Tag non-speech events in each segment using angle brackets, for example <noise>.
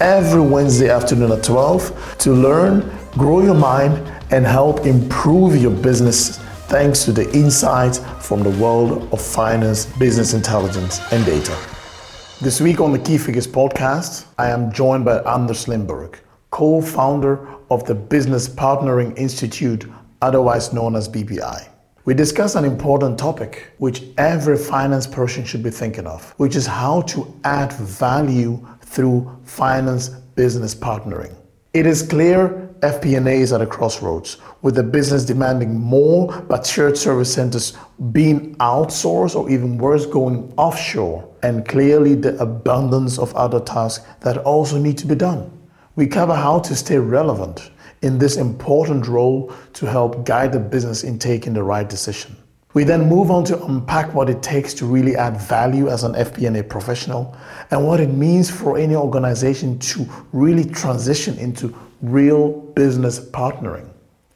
every Wednesday afternoon at 12 to learn, grow your mind, and help improve your business thanks to the insights from the world of finance, business intelligence, and data. This week on the Key Figures podcast, I am joined by Anders Lindberg, co founder of the Business Partnering Institute, otherwise known as BPI. We discuss an important topic which every finance person should be thinking of, which is how to add value through finance business partnering. It is clear FP&A is at a crossroads, with the business demanding more, but shared service centers being outsourced or even worse, going offshore, and clearly the abundance of other tasks that also need to be done. We cover how to stay relevant in this important role to help guide the business in taking the right decision. We then move on to unpack what it takes to really add value as an FP&A professional and what it means for any organization to really transition into real business partnering.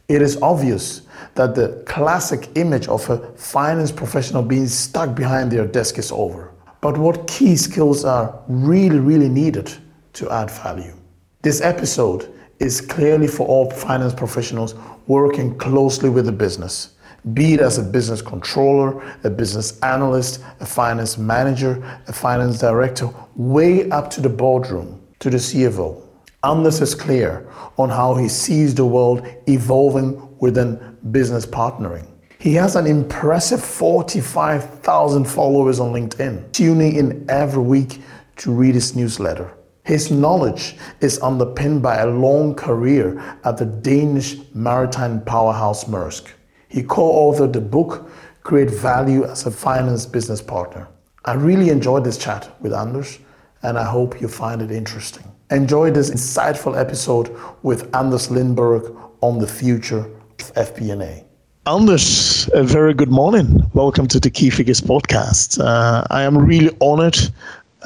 It is obvious that the classic image of a finance professional being stuck behind their desk is over. But what key skills are really, really needed to add value? This episode is clearly for all finance professionals working closely with the business be it as a business controller, a business analyst, a finance manager, a finance director, way up to the boardroom, to the CFO. Anders is clear on how he sees the world evolving within business partnering. He has an impressive 45,000 followers on LinkedIn, tuning in every week to read his newsletter. His knowledge is underpinned by a long career at the Danish maritime powerhouse Maersk. He co authored the book Create Value as a Finance Business Partner. I really enjoyed this chat with Anders, and I hope you find it interesting. Enjoy this insightful episode with Anders Lindberg on the future of FP&A. Anders, a very good morning. Welcome to the Key Figures podcast. Uh, I am really honored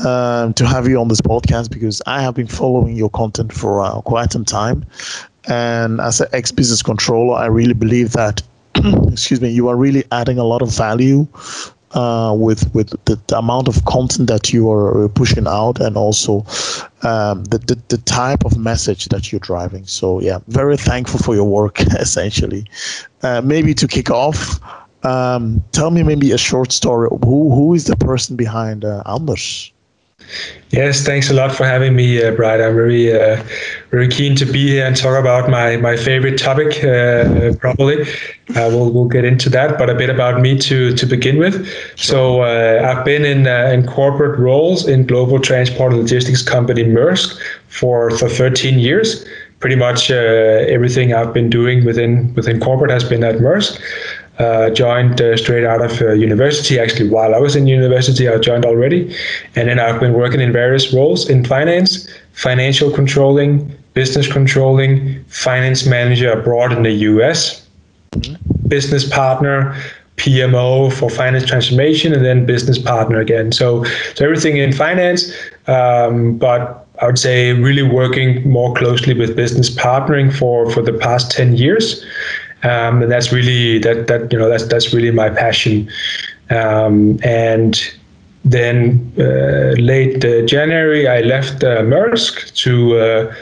uh, to have you on this podcast because I have been following your content for uh, quite some time. And as an ex business controller, I really believe that <clears throat> excuse me, you are really adding a lot of value uh, with with the, the, amount of content that you are pushing out and also um, the, the, the type of message that you're driving. So yeah, very thankful for your work <laughs> essentially. Uh, maybe to kick off, um, tell me maybe a short story. Who who is the person behind uh, Anders? Yes, thanks a lot for having me, uh, Bright. I'm very, uh, very keen to be here and talk about my my favorite topic. Uh, probably, uh, we'll we'll get into that, but a bit about me to to begin with. So uh, I've been in uh, in corporate roles in global transport and logistics company Maersk for for 13 years. Pretty much uh, everything I've been doing within within corporate has been at Maersk uh, joined uh, straight out of uh, university. Actually, while I was in university, I joined already, and then I've been working in various roles in finance, financial controlling, business controlling, finance manager abroad in the U.S., mm-hmm. business partner. PMO for finance transformation, and then business partner again. So, so everything in finance, um, but I would say really working more closely with business partnering for for the past ten years um, and that's really that that you know that's that's really my passion. Um, and then uh, late uh, January, I left uh, Maersk to uh,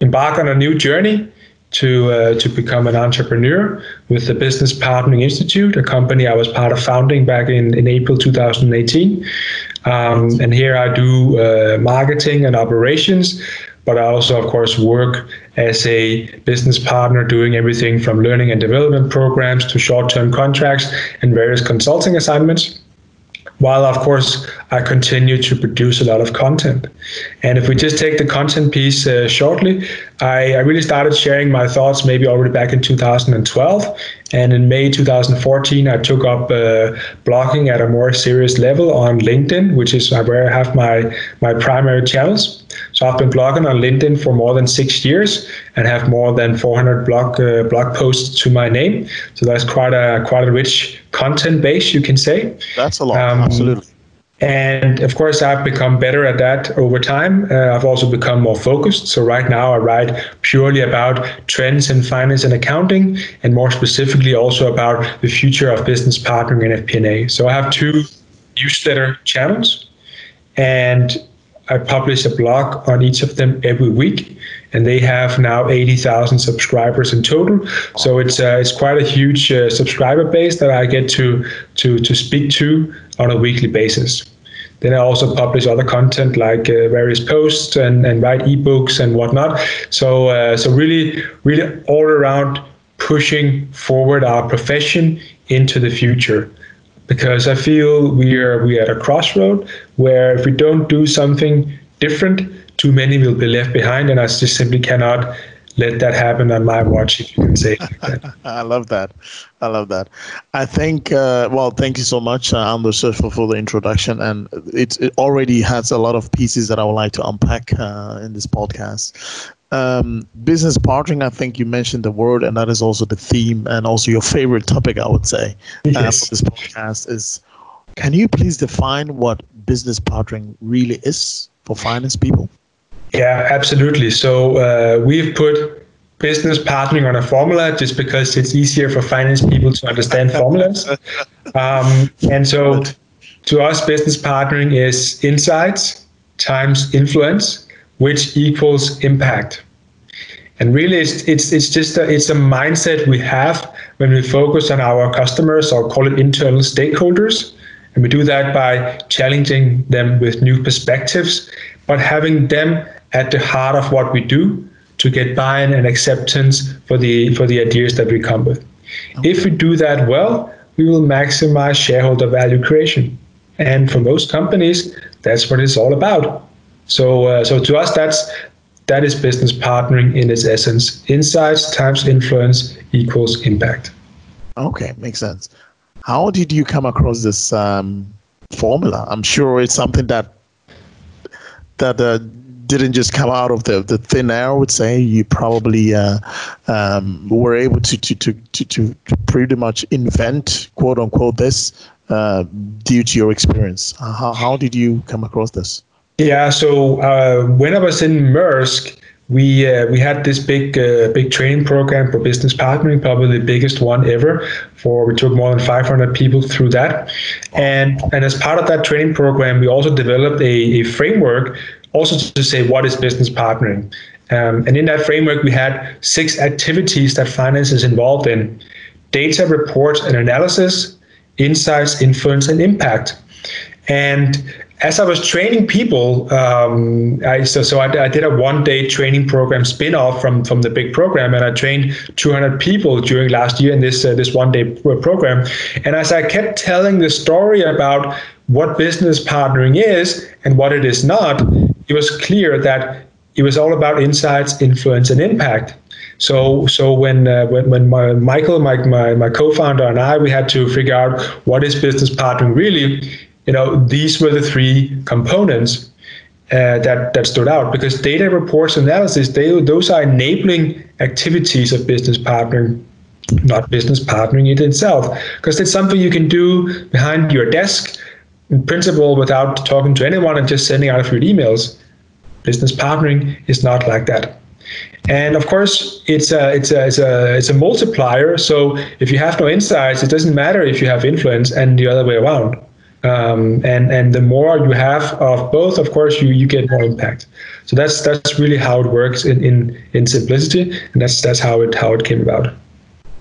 embark on a new journey to uh, to become an entrepreneur with the Business Partnering Institute, a company I was part of founding back in, in April 2018. Um, and here I do uh, marketing and operations, but I also, of course, work as a business partner, doing everything from learning and development programs to short term contracts and various consulting assignments. While of course I continue to produce a lot of content. And if we just take the content piece uh, shortly, I, I, really started sharing my thoughts maybe already back in 2012. And in May 2014, I took up uh, blogging at a more serious level on LinkedIn, which is where I have my, my primary channels. So I've been blogging on LinkedIn for more than six years and have more than 400 blog uh, blog posts to my name. So that's quite a quite a rich content base, you can say. That's a lot, um, absolutely. And of course, I've become better at that over time. Uh, I've also become more focused. So right now, I write purely about trends in finance and accounting, and more specifically, also about the future of business partnering and FP&A. So I have two newsletter channels, and I publish a blog on each of them every week, and they have now 80,000 subscribers in total. So it's uh, it's quite a huge uh, subscriber base that I get to to to speak to on a weekly basis. Then I also publish other content like uh, various posts and, and write ebooks and whatnot. So uh, so really really all around pushing forward our profession into the future because I feel we are we are at a crossroad where if we don't do something different, too many will be left behind, and I just simply cannot let that happen on my watch, if you can say like. <laughs> I love that. I love that. I think, uh, well, thank you so much, uh, Anders, for, for the introduction. And it, it already has a lot of pieces that I would like to unpack uh, in this podcast. Um, business partnering, I think you mentioned the word, and that is also the theme and also your favorite topic, I would say, uh, for this podcast is can you please define what business partnering really is for finance people? Yeah, absolutely. So uh, we've put business partnering on a formula just because it's easier for finance people to understand <laughs> formulas. Um, and so to us, business partnering is insights times influence, which equals impact. And really, it's, it's, it's just a, it's a mindset we have when we focus on our customers or call it internal stakeholders. And we do that by challenging them with new perspectives, but having them at the heart of what we do to get buy-in and acceptance for the for the ideas that we come with. If we do that well, we will maximize shareholder value creation. And for most companies, that's what it's all about. So, uh, so to us, that's that is business partnering in its essence. Insights times influence equals impact. Okay, makes sense. How did you come across this um, formula? I'm sure it's something that that uh, didn't just come out of the, the thin air, I would say. You probably uh, um, were able to, to, to, to, to pretty much invent, quote unquote, this uh, due to your experience. Uh, how, how did you come across this? Yeah, so uh, when I was in Maersk, we uh, we had this big uh, big training program for business partnering, probably the biggest one ever. For we took more than 500 people through that, and and as part of that training program, we also developed a, a framework also to say what is business partnering. Um, and in that framework, we had six activities that finance is involved in data, reports, and analysis, insights, influence, and impact. And as I was training people, um, I, so, so I, I, did a one day training program spin off from, from the big program, and I trained 200 people during last year in this, uh, this one day program. And as I kept telling the story about what business partnering is and what it is not, it was clear that it was all about insights, influence, and impact. So, so when uh, when, when my, Michael, my, my my co-founder, and I, we had to figure out what is business partnering really. You know, these were the three components uh, that that stood out because data reports analysis they those are enabling activities of business partnering not business partnering it itself because it's something you can do behind your desk in principle without talking to anyone and just sending out a few emails. Business partnering is not like that. And of course, it's a, it's a, it's a, it's a multiplier. So if you have no insights, it doesn't matter if you have influence and the other way around. Um, and and the more you have of both, of course, you you get more impact. So that's that's really how it works in in in simplicity, and that's that's how it how it came about.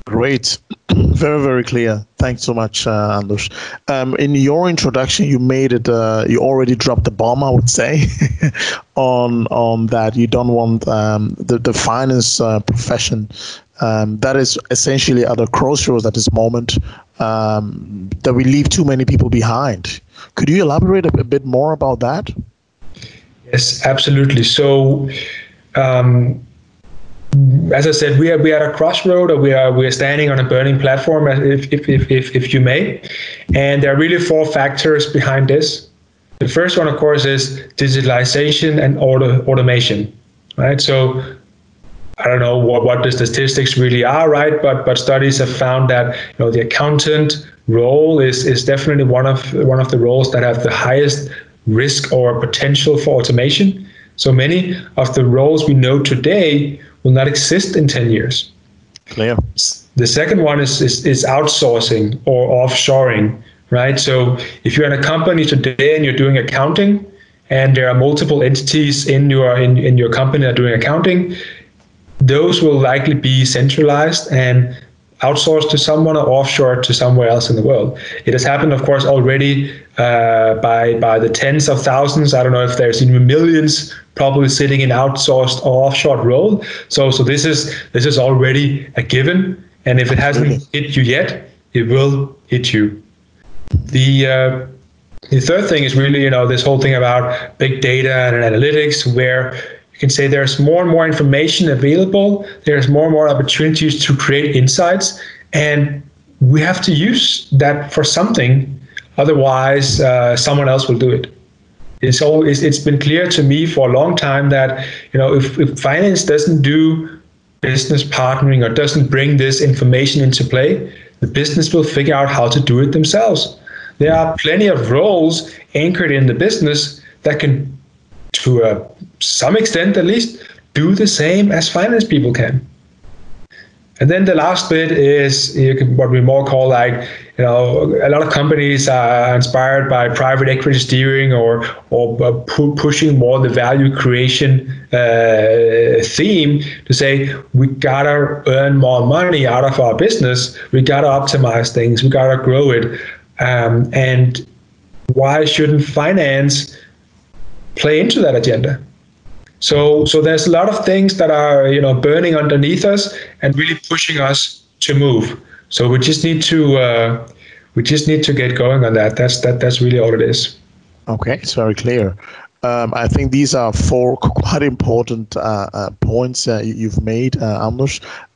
Great. <clears throat> Very, very clear. Thanks so much, uh, Anders. Um, in your introduction, you made it. Uh, you already dropped the bomb, I would say, <laughs> on on that. You don't want um, the the finance uh, profession um, that is essentially at a crossroads at this moment um, that we leave too many people behind. Could you elaborate a, a bit more about that? Yes, absolutely. So, um, as I said, we are we are at a crossroad, or we are we are standing on a burning platform, if if if if, if you may. And there are really four factors behind this. The first one, of course, is digitalization and auto, automation, right? So I don't know what, what the statistics really are, right? But but studies have found that you know the accountant role is is definitely one of one of the roles that have the highest risk or potential for automation. So many of the roles we know today will not exist in 10 years. Clear. The second one is, is, is outsourcing or offshoring, right? So if you're in a company today and you're doing accounting, and there are multiple entities in your in, in your company that are doing accounting, those will likely be centralized and outsourced to someone or offshore to somewhere else in the world. It has happened, of course, already uh, by by the tens of thousands. I don't know if there's even millions probably sitting in outsourced or offshore role. So so this is this is already a given, and if it hasn't hit you yet, it will hit you. The uh, the third thing is really you know this whole thing about big data and analytics where you can say there's more and more information available. There's more and more opportunities to create insights, and we have to use that for something. Otherwise, uh, someone else will do it. It's always it's been clear to me for a long time that you know if, if finance doesn't do business partnering or doesn't bring this information into play, the business will figure out how to do it themselves. There are plenty of roles anchored in the business that can to some extent at least, do the same as finance people can. And then the last bit is what we more call like, you know, a lot of companies are inspired by private equity steering or or pu- pushing more the value creation uh, theme to say we gotta earn more money out of our business, we gotta optimize things, we gotta grow it, um, and why shouldn't finance play into that agenda. So, so there's a lot of things that are you know burning underneath us and really pushing us to move. So we just need to uh, we just need to get going on that. That's that that's really all it is. Okay, it's very clear. Um, I think these are four <laughs> quite important uh, uh, points uh, you've made, uh,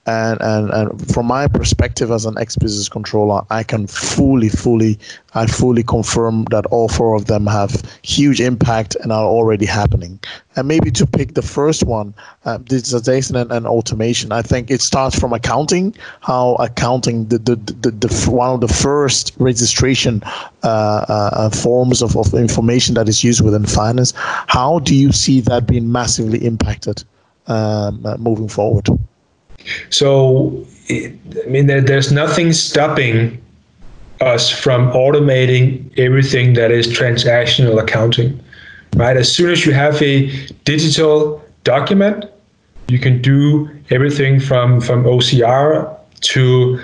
and, and and from my perspective as an ex-business controller i can fully fully i fully confirm that all four of them have huge impact and are already happening. And maybe to pick the first one uh, digitization and, and, automation i think it starts from accounting how accounting the the, the, the one of the first registration uh, uh, forms of, of information that is used within finance. How do you see that being massively impacted um, uh, moving forward so, I mean, there, there's nothing stopping us from automating everything that is transactional accounting, right? As soon as you have a digital document, you can do everything from from OCR to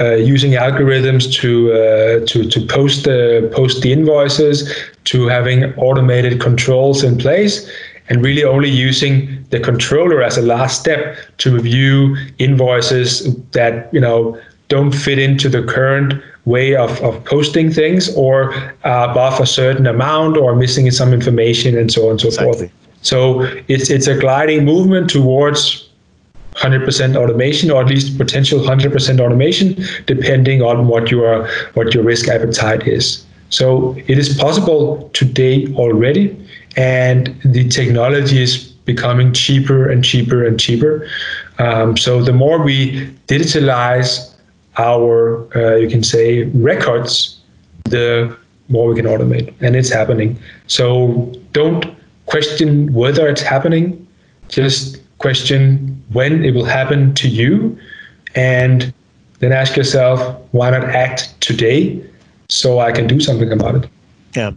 uh, using algorithms to uh, to to post the post the invoices to having automated controls in place and really only using the controller as a last step to review invoices that you know don't fit into the current way of, of posting things or uh, above a certain amount or missing some information and so on and so exactly. forth. So it's it's a gliding movement towards 100% automation or at least potential 100% automation depending on what your what your risk appetite is. So it is possible today already and the technology is becoming cheaper and cheaper and cheaper. Um, so the more we digitalize our, uh, you can say, records, the more we can automate, and it's happening. So don't question whether it's happening, just question when it will happen to you, and then ask yourself, why not act today so I can do something about it? Yeah,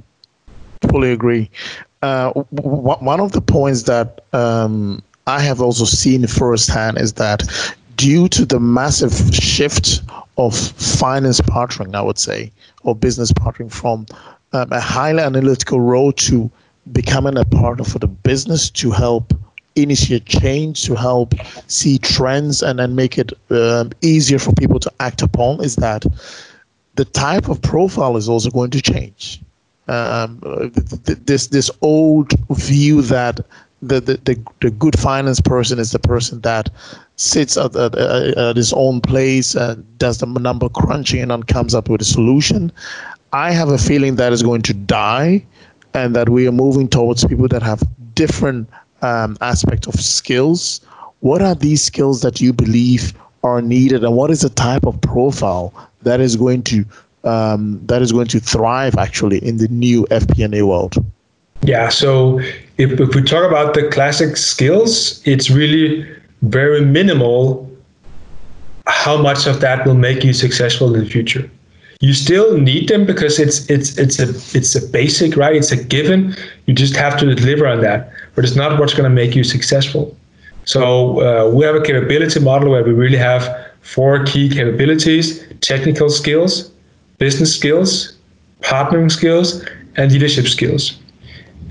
fully agree. Uh, w- one of the points that um, I have also seen firsthand is that due to the massive shift of finance partnering, I would say, or business partnering from um, a highly analytical role to becoming a partner for the business to help initiate change, to help see trends, and then make it um, easier for people to act upon, is that the type of profile is also going to change um, this this old view that the, the, the, the, good finance person is the person that sits at, at, at his own place and does the number crunching and then comes up with a solution. I have a feeling that is going to die and that we are moving towards people that have different um, aspect of skills. What are these skills that you believe are needed, and what is the type of profile that is going to um, that is going to thrive actually in the new FP&A world? Yeah, so if, if we talk about the classic skills, it's really very minimal how much of that will make you successful in the future. You still need them because it's it's it's a it's a basic, right? It's a given. You just have to deliver on that, but it's not what's going to make you successful. So uh, we have a capability model where we really have four key capabilities: technical skills, business skills, partnering skills, and leadership skills.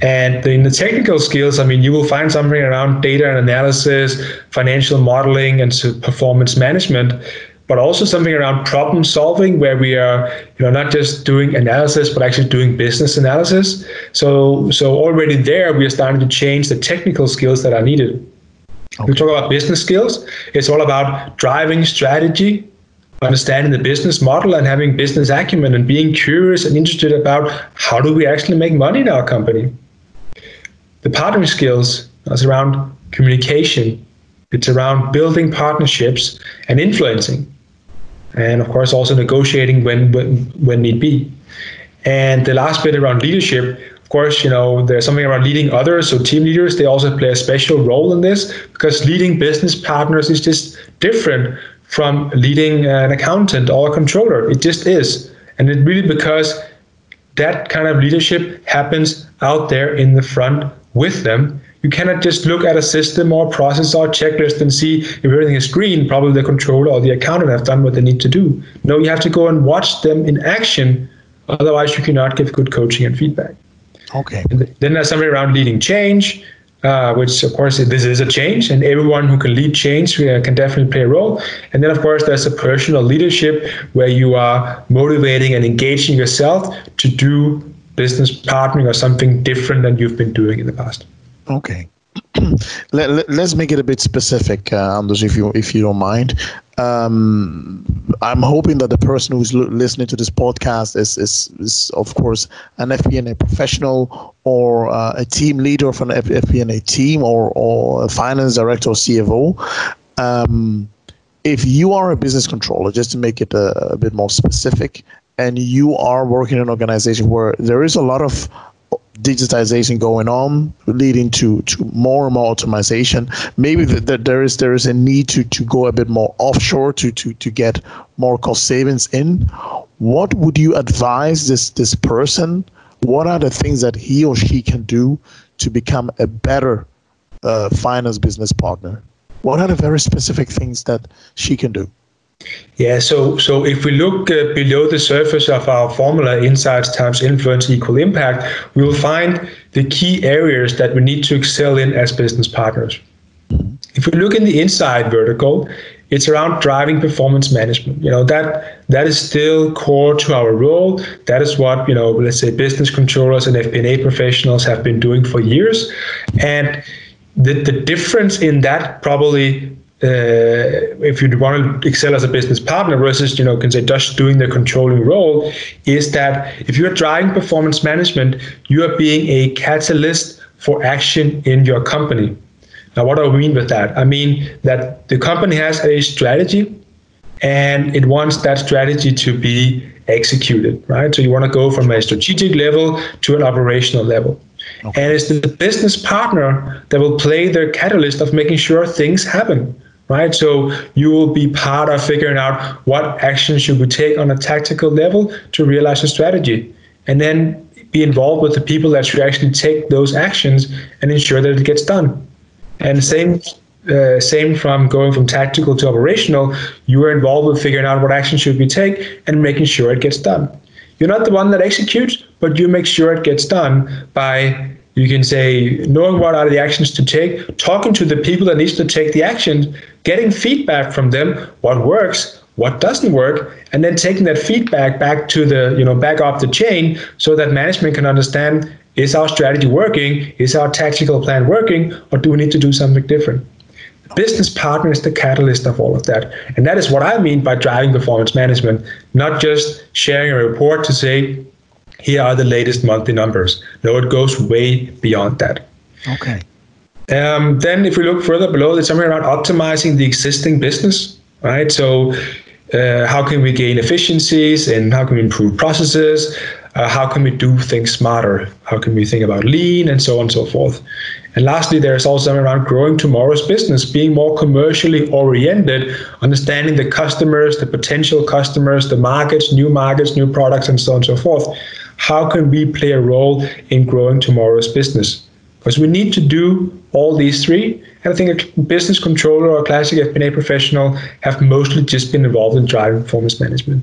And in the technical skills, I mean, you will find something around data and analysis, financial modeling, and performance management, but also something around problem solving, where we are, you know, not just doing analysis, but actually doing business analysis. So, so already there, we are starting to change the technical skills that are needed. Okay. We talk about business skills. It's all about driving strategy, understanding the business model and having business acumen and being curious and interested about how do we actually make money in our company. The partnering skills is around communication. It's around building partnerships and influencing. And of course, also negotiating when, when, when need be. And the last bit around leadership, of course, you know, there's something around leading others. So team leaders, they also play a special role in this because leading business partners is just different from leading uh, an accountant or a controller. It just is. And it really because that kind of leadership happens out there in the front with them. You cannot just look at a system or process or checklist and see if everything is green, probably the controller or the accountant have done what they need to do. No, you have to go and watch them in action. Otherwise, you cannot give good coaching and feedback. Okay. And then there's something around leading change, uh, which of course this is a change, and everyone who can lead change uh, can definitely play a role. And then of course there's a personal leadership where you are motivating and engaging yourself to do business partnering or something different than you've been doing in the past. Okay. Let, us let, make it a bit specific, uh, Anders, if you if you don't mind. Um, I'm hoping that the person who's l- listening to this podcast is, is, is of course, an FP&A professional or uh, a team leader of an FP&A team or, or a finance director or CFO. Um, if you are a business controller, just to make it a, a bit more specific, and you are working in an organization where there is a lot of digitization going on, leading to, to more and more automation. Maybe that the, there is there is a need to, to go a bit more offshore to, to, to get more cost savings in. What would you advise this this person? What are the things that he or she can do to become a better uh, finance business partner? What are the very specific things that she can do? Yeah, so so if we look uh, below the surface of our formula, insights times influence equal impact, we will find the key areas that we need to excel in as business partners. If we look in the inside vertical, it's around driving performance management. You know that that is still core to our role. That is what you know, let's say business controllers and FP&A professionals have been doing for years, and the the difference in that probably Uh, if you want to excel as a business partner versus you know can say just doing the controlling role is that if you're driving performance management you are being a catalyst for action in your company. Now what do i mean with that? I mean that the company has a strategy and it wants that strategy to be executed right? So you want to go from a strategic level to an operational level. Okay. And it's the business partner that will play the catalyst of making sure things happen right? So you will be part of figuring out what actions should we take on a tactical level to realize a strategy, and then be involved with the people that should actually take those actions and ensure that it gets done. And same. Uh, same from going from tactical to operational, you are involved with figuring out what action should we take and making sure it gets done. You're not the one that executes, but you make sure it gets done by you can say knowing what are the actions to take talking to the people that needs to take the action, getting feedback from them what works what doesn't work, and then taking that feedback back to the, you know, back up the chain so that management can understand is our strategy working? Is our tactical plan working? Or do we need to do something different? The business partner is the catalyst of all of that. And that is what I mean by driving performance management, not just sharing a report to say, here are the latest monthly numbers. No, it goes way beyond that. Okay. Um, then, if we look further below, there's something around optimizing the existing business, right? So, uh, how can we gain efficiencies and how can we improve processes? Uh, how can we do things smarter? How can we think about lean and so on and so forth? And lastly, there's also something around growing tomorrow's business, being more commercially oriented, understanding the customers, the potential customers, the markets, new markets, new products, and so on and so forth. How can we play a role in growing tomorrow's business? Because we need to do all these three. And I think a business controller or a classic FP&A professional have mostly just been involved in driving performance management.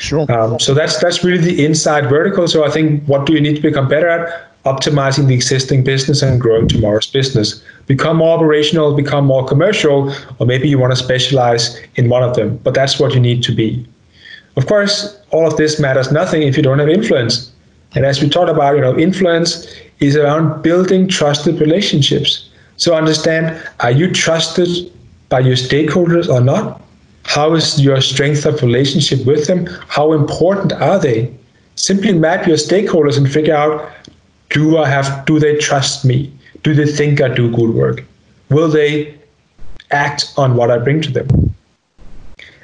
Sure. Um, so that's that's really the inside vertical. So I think what do you need to become better at? Optimizing the existing business and growing tomorrow's business. Become more operational, become more commercial, or maybe you want to specialize in one of them. But that's what you need to be. Of course, all of this matters nothing if you don't have influence. And as we talked about, you know, influence is around building trusted relationships. So understand, are you trusted by your stakeholders or not? How is your strength of relationship with them? How important are they? Simply map your stakeholders and figure out do I have do they trust me? Do they think I do good work? Will they act on what I bring to them?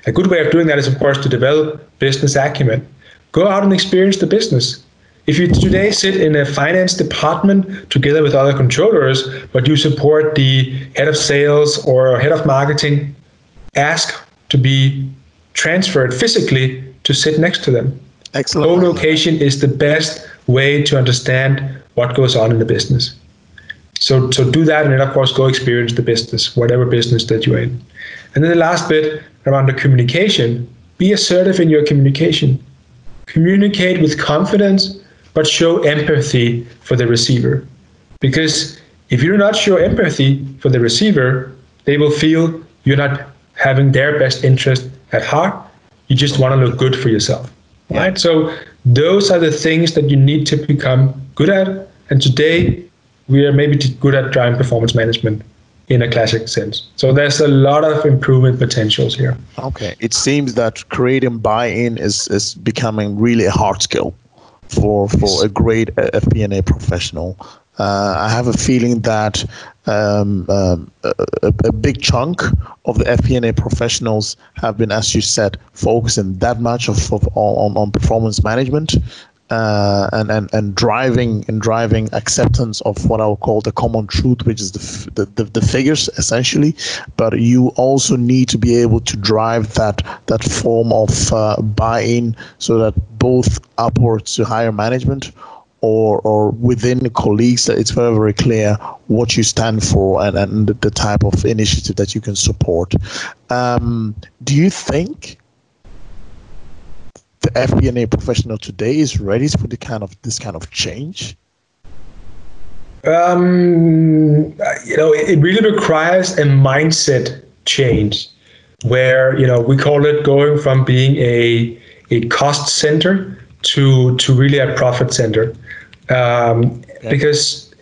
A good way of doing that is of course to develop business acumen. Go out and experience the business. If you today sit in a finance department together with other controllers, but you support the head of sales or head of marketing, ask to be transferred physically to sit next to them. Excellent. Co-location is the best way to understand what goes on in the business. So, so do that, and then of course go experience the business, whatever business that you're in. And then the last bit around the communication: be assertive in your communication. Communicate with confidence, but show empathy for the receiver. Because if you do not show empathy for the receiver, they will feel you're not having their best interest at heart. You just want to look good for yourself. Yeah. Right? So those are the things that you need to become good at. And today we are maybe good at driving performance management in a classic sense. So there's a lot of improvement potentials here. Okay. It seems that creating buy-in is, is becoming really a hard skill for for a great FP&A professional. Uh, I have a feeling that um, um, a, a, big chunk of the FP&A professionals have been, as you said, focusing that much of, of on, on performance management uh, and, and and driving and driving acceptance of what I would call the common truth, which is the, the, the, the, figures essentially. But you also need to be able to drive that that form of uh, buy-in so that both upwards to higher management or or within colleagues that it's very very clear what you stand for and, and the type of initiative that you can support. Um, do you think FP&A professional today is ready for the kind of this kind of change? Um, you know, it really requires a mindset change, where you know we call it going from being a a cost center to to really a profit center, um, okay. because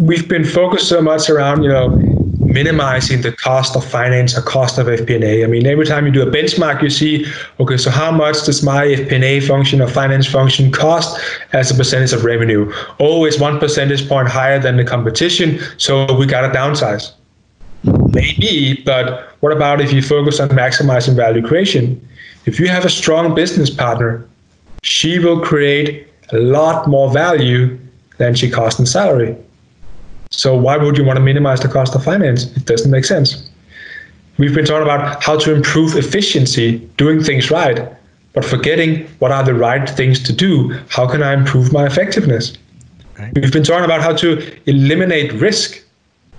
we've been focused so much around you know minimizing the cost of finance or cost of FP&A. I mean, every time you do a benchmark, you see, okay, so how much does my FP&A function or finance function cost as a percentage of revenue? Oh, it's one percentage point higher than the competition, so we got to downsize. Maybe, but what about if you focus on maximizing value creation? If you have a strong business partner, she will create a lot more value than she costs in salary. So why would you want to minimize the cost of finance? It doesn't make sense. We've been talking about how to improve efficiency, doing things right, but forgetting what are the right things to do. How can I improve my effectiveness? Right. We've been talking about how to eliminate risk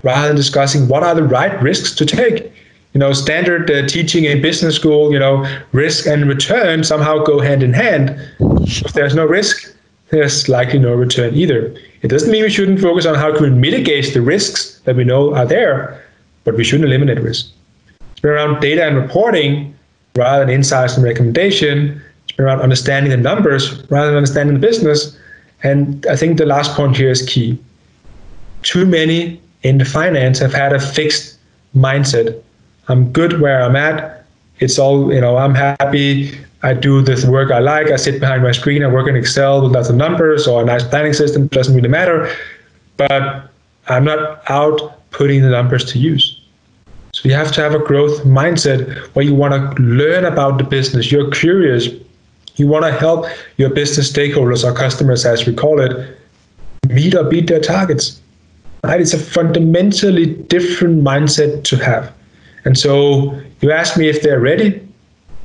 rather than discussing what are the right risks to take. You know, standard uh, teaching in business school, you know, risk and return somehow go hand in hand. If there's no risk, there's likely no return either. It doesn't mean we shouldn't focus on how to mitigate the risks that we know are there, but we shouldn't eliminate risk. It's been around data and reporting. rather than insights and recommendation. It's been around understanding the numbers rather than understanding the business. And I think the last point here is key. Too many in the finance have had a fixed mindset. I'm good where I'm at. It's all, you know, I'm happy. I do this work I like. I sit behind my screen. I work in Excel with lots of numbers or a nice planning system. Doesn't really matter. But I'm not out putting the numbers to use. So you have to have a growth mindset where you want to learn about the business. You're curious. You want to help your business stakeholders or customers, as we call it, meet or beat their targets. Right? It's a fundamentally different mindset to have. And so you ask me if they're ready.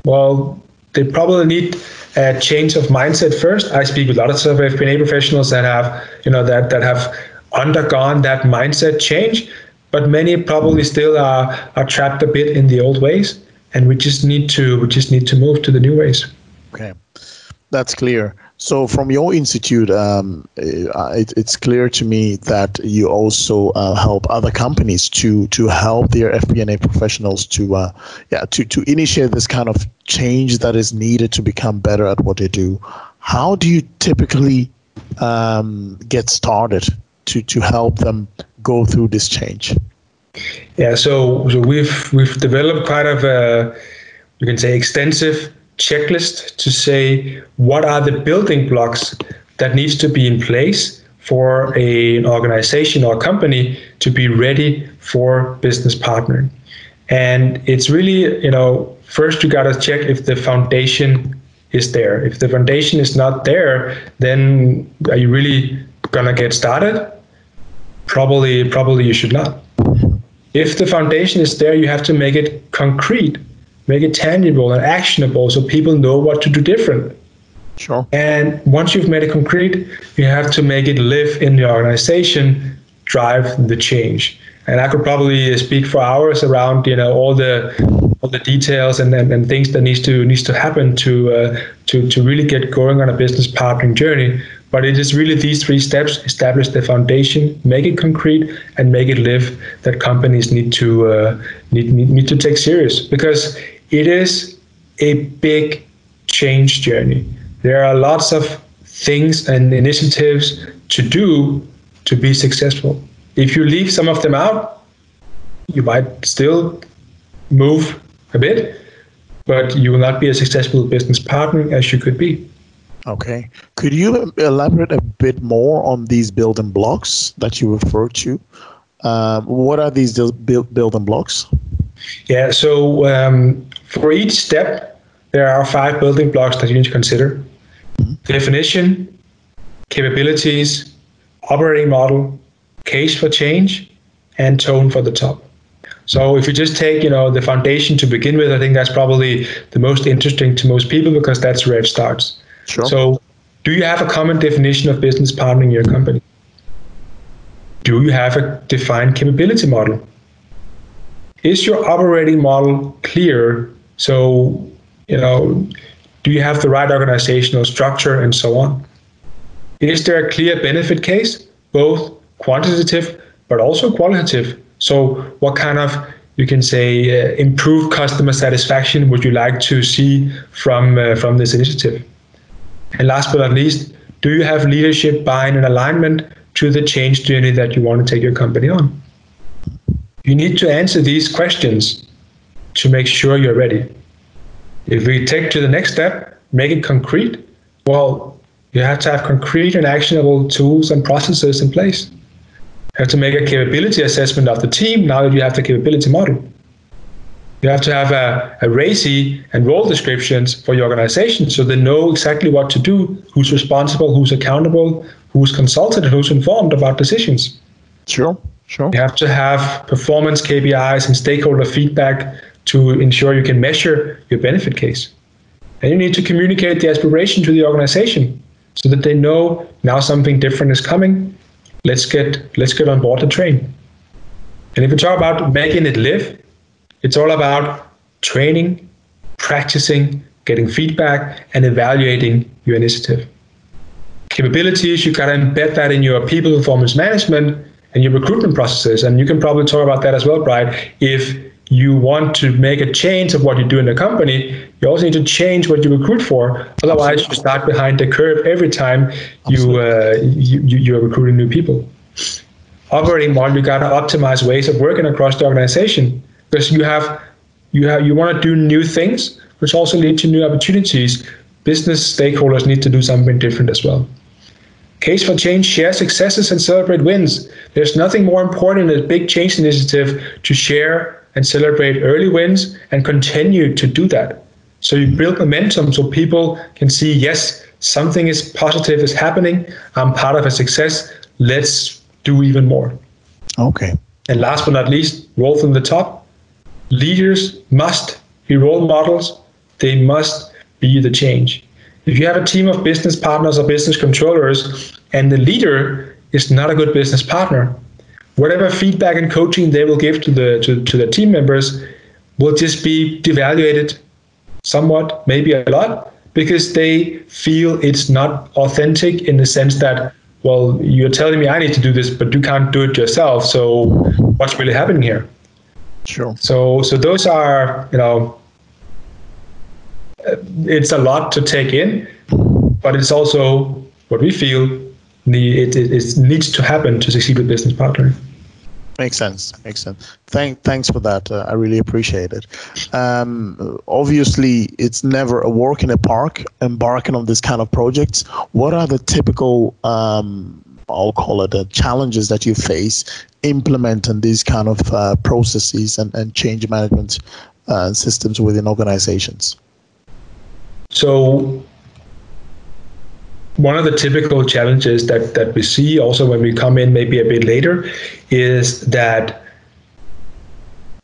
Well, they probably need a change of mindset first. I speak with lots of FP&A professionals that have, you know, that that have undergone that mindset change but many probably still are are trapped a bit in the old ways and we just need to we just need to move to the new ways okay that's clear so from your institute um, uh, it, it's clear to me that you also uh, help other companies to to help their FP&A professionals to uh, yeah to, to initiate this kind of change that is needed to become better at what they do how do you typically um, get started to to help them go through this change? Yeah, so so we've we've developed quite of a you can say extensive checklist to say what are the building blocks that needs to be in place for a, an organization or company to be ready for business partnering. And it's really, you know, first you got to check if the foundation is there. If the foundation is not there, then are you really going to get started? probably probably you should not. If the foundation is there, you have to make it concrete, make it tangible and actionable so people know what to do different. Sure. And once you've made it concrete, you have to make it live in the organization, drive the change. And I could probably speak for hours around, you know, all the all the details and, and, and things that needs to needs to happen to uh, to to really get going on a business partnering journey. But it is really these three steps: establish the foundation, make it concrete, and make it live. That companies need to uh, need, need need to take serious because it is a big change journey. There are lots of things and initiatives to do to be successful. If you leave some of them out, you might still move a bit, but you will not be a successful business partner as you could be. Okay. Could you elaborate a bit more on these building blocks that you refer to? Um, what are these building blocks? Yeah, so um, for each step, there are five building blocks that you need to consider definition, capabilities, operating model, case for change, and tone for the top. So if you just take, you know, the foundation to begin with, I think that's probably the most interesting to most people because that's where it starts. Sure. So, do you have a common definition of business partnering in your company? Do you have a defined capability model? Is your operating model clear? So, you know, do you have the right organizational structure and so on? Is there a clear benefit case, both quantitative but also qualitative? So, what kind of you can say uh, improved customer satisfaction would you like to see from uh, from this initiative? And last but not least, do you have leadership buy-in and alignment to the change journey that you want to take your company on? You need to answer these questions to make sure you're ready. If we take to the next step, make it concrete, well, you have to have concrete and actionable tools and processes in place. You have to make a capability assessment of the team now that you have the capability model. You have to have a, a RACI and role descriptions for your organization so they know exactly what to do, who's responsible, who's accountable, who's consulted, who's informed about decisions. Sure, sure. You have to have performance KPIs and stakeholder feedback to ensure you can measure your benefit case. And you need to communicate the aspiration to the organization so that they know now something different is coming. Let's get let's get on board the train. And if you talk about making it live, it's all about training, practicing, getting feedback, and evaluating your initiative. Capabilities, you got to embed that in your people performance management and your recruitment processes. And you can probably talk about that as well, Brian. If you want to make a change of what you do in the company, you also need to change what you recruit for. Otherwise, Absolutely. you start behind the curve every time you, uh, you, you are recruiting new people. Operating model, you got to optimize ways of working across the organization because you have you have you want to do new things, which also lead to new opportunities. Business stakeholders need to do something different as well. Case for Change share successes and celebrate wins. There's nothing more important in a big change initiative to share and celebrate early wins and continue to do that. So you build momentum so people can see, yes, something is positive is happening. I'm part of a success. Let's do even more. Okay. And last but not least, roll from the top. Leaders must be role models. They must be the change. If you have a team of business partners or business controllers and the leader is not a good business partner, whatever feedback and coaching they will give to the to, to the team members will just be devaluated somewhat, maybe a lot, because they feel it's not authentic in the sense that, well, you're telling me I need to do this, but you can't do it yourself. So what's really happening here? Sure. So so those are, you know, uh, it's a lot to take in, but it's also what we feel it, it, it needs to happen to succeed with business partnering. Makes sense. Makes sense. Thank, thanks for that. Uh, I really appreciate it. Um, obviously, it's never a walk in a park embarking on this kind of projects. What are the typical, um, I'll call it, uh, challenges that you face implementing these kind of uh, processes and, and change management uh, systems within organizations? So one of the typical challenges that, that we see also when we come in maybe a bit later is that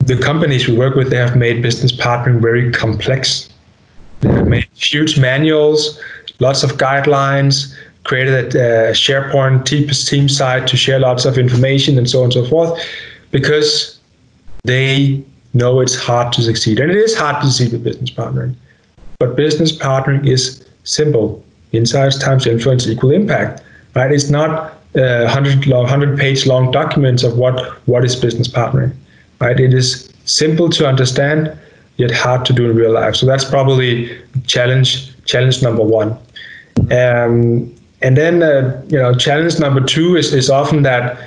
the companies we work with they have made business partnering very complex. They have made huge manuals lots of guidelines created a sharepoint team site to share lots of information and so on and so forth because they know it's hard to succeed. And it is hard to succeed with business partnering but business partnering is simple insights times influence equal impact, right? It's not uh, 100, long, 100 page long documents of what, what is business partnering, right? It is simple to understand, yet hard to do in real life. So that's probably challenge challenge number one. Um, and then, uh, you know, challenge number two is, is often that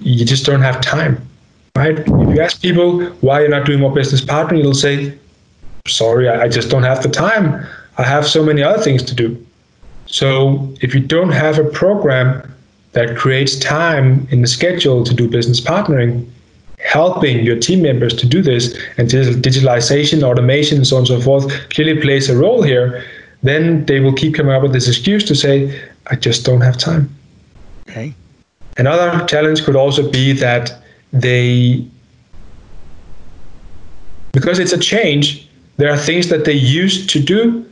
you just don't have time, right? If you ask people why you're not doing more business partnering, they'll say, sorry, I just don't have the time. I have so many other things to do. So if you don't have a program that creates time in the schedule to do business partnering, helping your team members to do this, and digitalization, automation, and so on and so forth clearly plays a role here, then they will keep coming up with this excuse to say, I just don't have time. Okay. Another challenge could also be that they, because it's a change, there are things that they used to do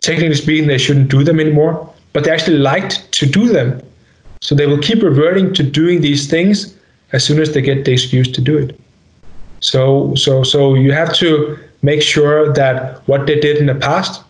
technically speaking, they shouldn't do them anymore, but they actually liked to do them. So they will keep reverting to doing these things as soon as they get the excuse to do it. So, so, so you have to make sure that what they did in the past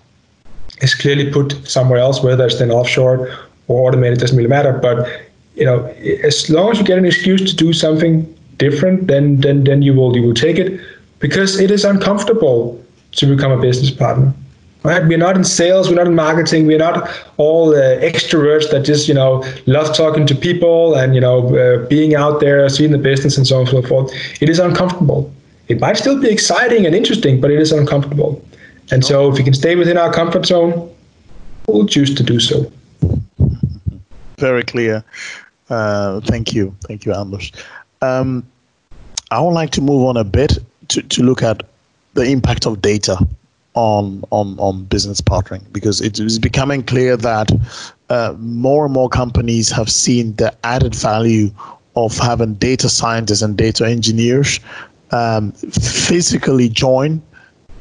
is clearly put somewhere else, whether it's then offshore or automated, doesn't really matter. But you know, as long as you get an excuse to do something different, then then then you will you will take it because it is uncomfortable to become a business partner right? We're not in sales, we're not in marketing, we're not all uh, extroverts that just you know love talking to people and you know uh, being out there, seeing the business and so on and so forth. It is uncomfortable. It might still be exciting and interesting, but it is uncomfortable. And so, if we can stay within our comfort zone, we'll choose to do so. Very clear. Uh, thank you, thank you, Anders. Um, I would like to move on a bit to, to look at the impact of data on on on business partnering because it is becoming clear that uh, more and more companies have seen the added value of having data scientists and data engineers um, physically join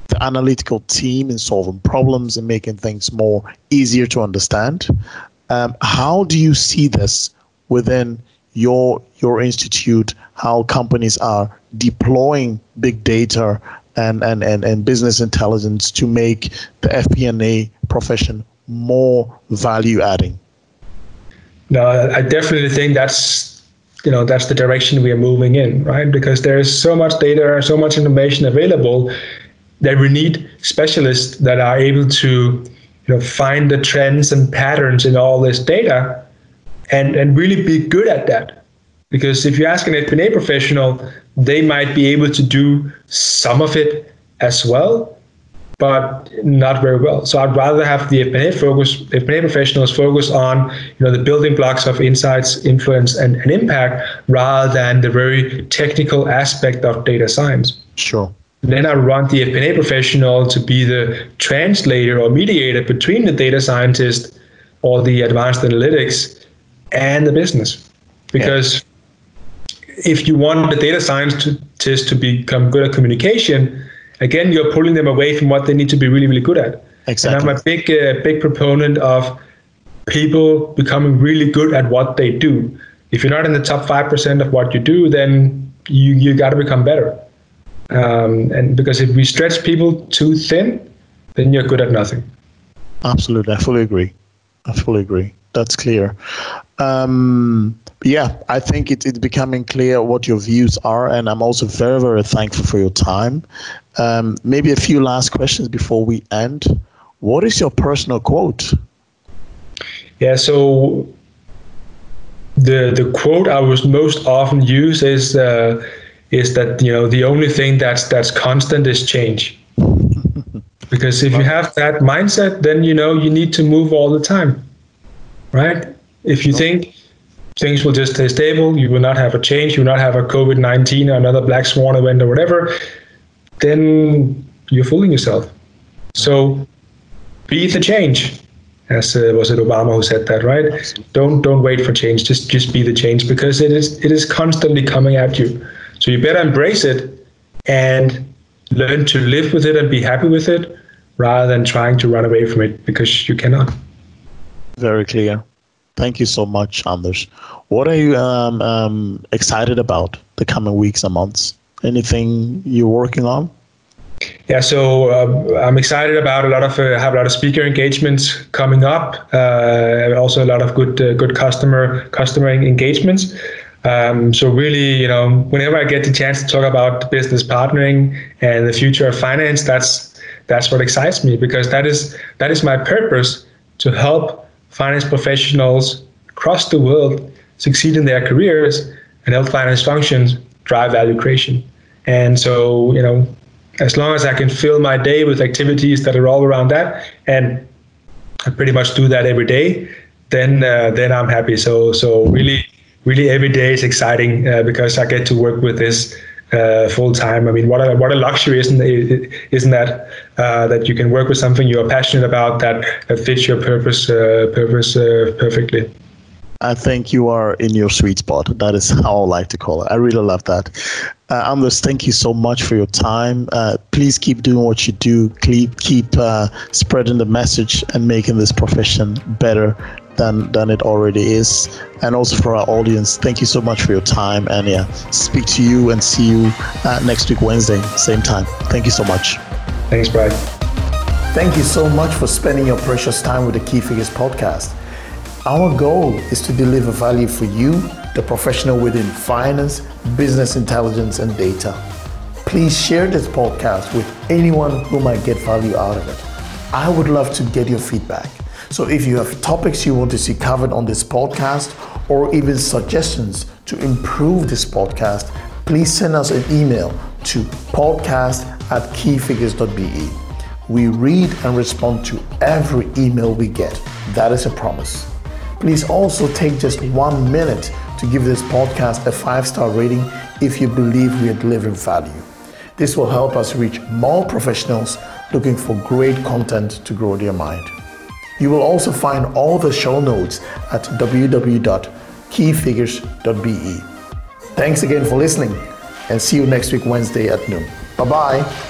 the analytical team in solving problems and making things more easier to understand. Um, how do you see this within your your institute? How companies are deploying big data and, and, and, and business intelligence to make the FP&A profession more value adding? No, I definitely think that's you know that's the direction we are moving in, right? Because there is so much data, and so much information available that we need specialists that are able to you know find the trends and patterns in all this data and and really be good at that because if you ask an FP&A professional they might be able to do some of it as well but not very well. So I'd rather have the FP&A focus, FP&A professionals focus on you know the building blocks of insights, influence, and, and impact rather than the very technical aspect of data science. Sure. Then I want the FP&A professional to be the translator or mediator between the data scientist or the advanced analytics and the business. Because. If you want the data scientist to become good at communication, again, you're pulling them away from what they need to be really, really good at. Exactly. And I'm a big, uh, big proponent of people becoming really good at what they do. If you're not in the top 5% of what you do, then you, you got to become better. Um, and because if we stretch people too thin, then you're good at nothing. Absolutely. I fully agree. I fully agree. That's clear. Um, yeah, I think it, it's becoming clear what your views are, and I'm also very, very thankful for your time. Um, maybe a few last questions before we end. What is your personal quote? Yeah, so the the quote I was most often use is uh, is that you know the only thing that's that's constant is change. <laughs> because if you have that mindset, then you know you need to move all the time, right? If you think things will just stay stable, you will not have a change, you will not have a COVID nineteen or another black swan event or whatever, then you're fooling yourself. So be the change. As uh, was it Obama who said that, right? Don't don't wait for change. Just just be the change because it is it is constantly coming at you. So you better embrace it and learn to live with it and be happy with it rather than trying to run away from it because you cannot. Very clear. Thank you so much, Anders. What are you um, um, excited about the coming weeks and months? Anything you're working on? Yeah, so uh, I'm excited about a lot of uh, have a lot of speaker engagements coming up. Uh, also a lot of good uh, good customer customer engagements. Um, so really, you know, whenever I get the chance to talk about business partnering and the future of finance, that's that's what excites me because that is that is my purpose to help finance professionals across the world succeed in their careers and help finance functions drive value creation. And so, you know, as long as I can fill my day with activities that are all around that, and I pretty much do that every day, then uh, then I'm happy. So so really really every day is exciting uh, because I get to work with this uh, full time. I mean, what a what a luxury, isn't isn't that? Uh, that you can work with something you're passionate about that, that fits your purpose uh, purpose uh, perfectly. I think you are in your sweet spot. That is <laughs> how I like to call it. I really love that. Uh, Anders, thank you so much for your time. Uh, please keep doing what you do. Keep keep uh, spreading the message and making this profession better than than it already is. And also for our audience, thank you so much for your time. And yeah, speak to you and see you uh, next week Wednesday, same time. Thank you so much. Thanks, brad Thank you so much for spending your precious time with the Key Figures podcast. Our goal is to deliver value for you, the professional within finance, business intelligence, and data. Please share this podcast with anyone who might get value out of it. I would love to get your feedback. So if you have topics you want to see covered on this podcast or even suggestions to improve this podcast, please send us an email to podcast at keyfigures.be. We read and respond to every email we get. That is a promise. Please also take just one minute to give this podcast a five star rating if you believe we are delivering value. This will help us reach more professionals looking for great content to grow their mind. You will also find all the show notes at www.keyfigures.be. Thanks again for listening and see you next week, Wednesday at noon. Bye bye.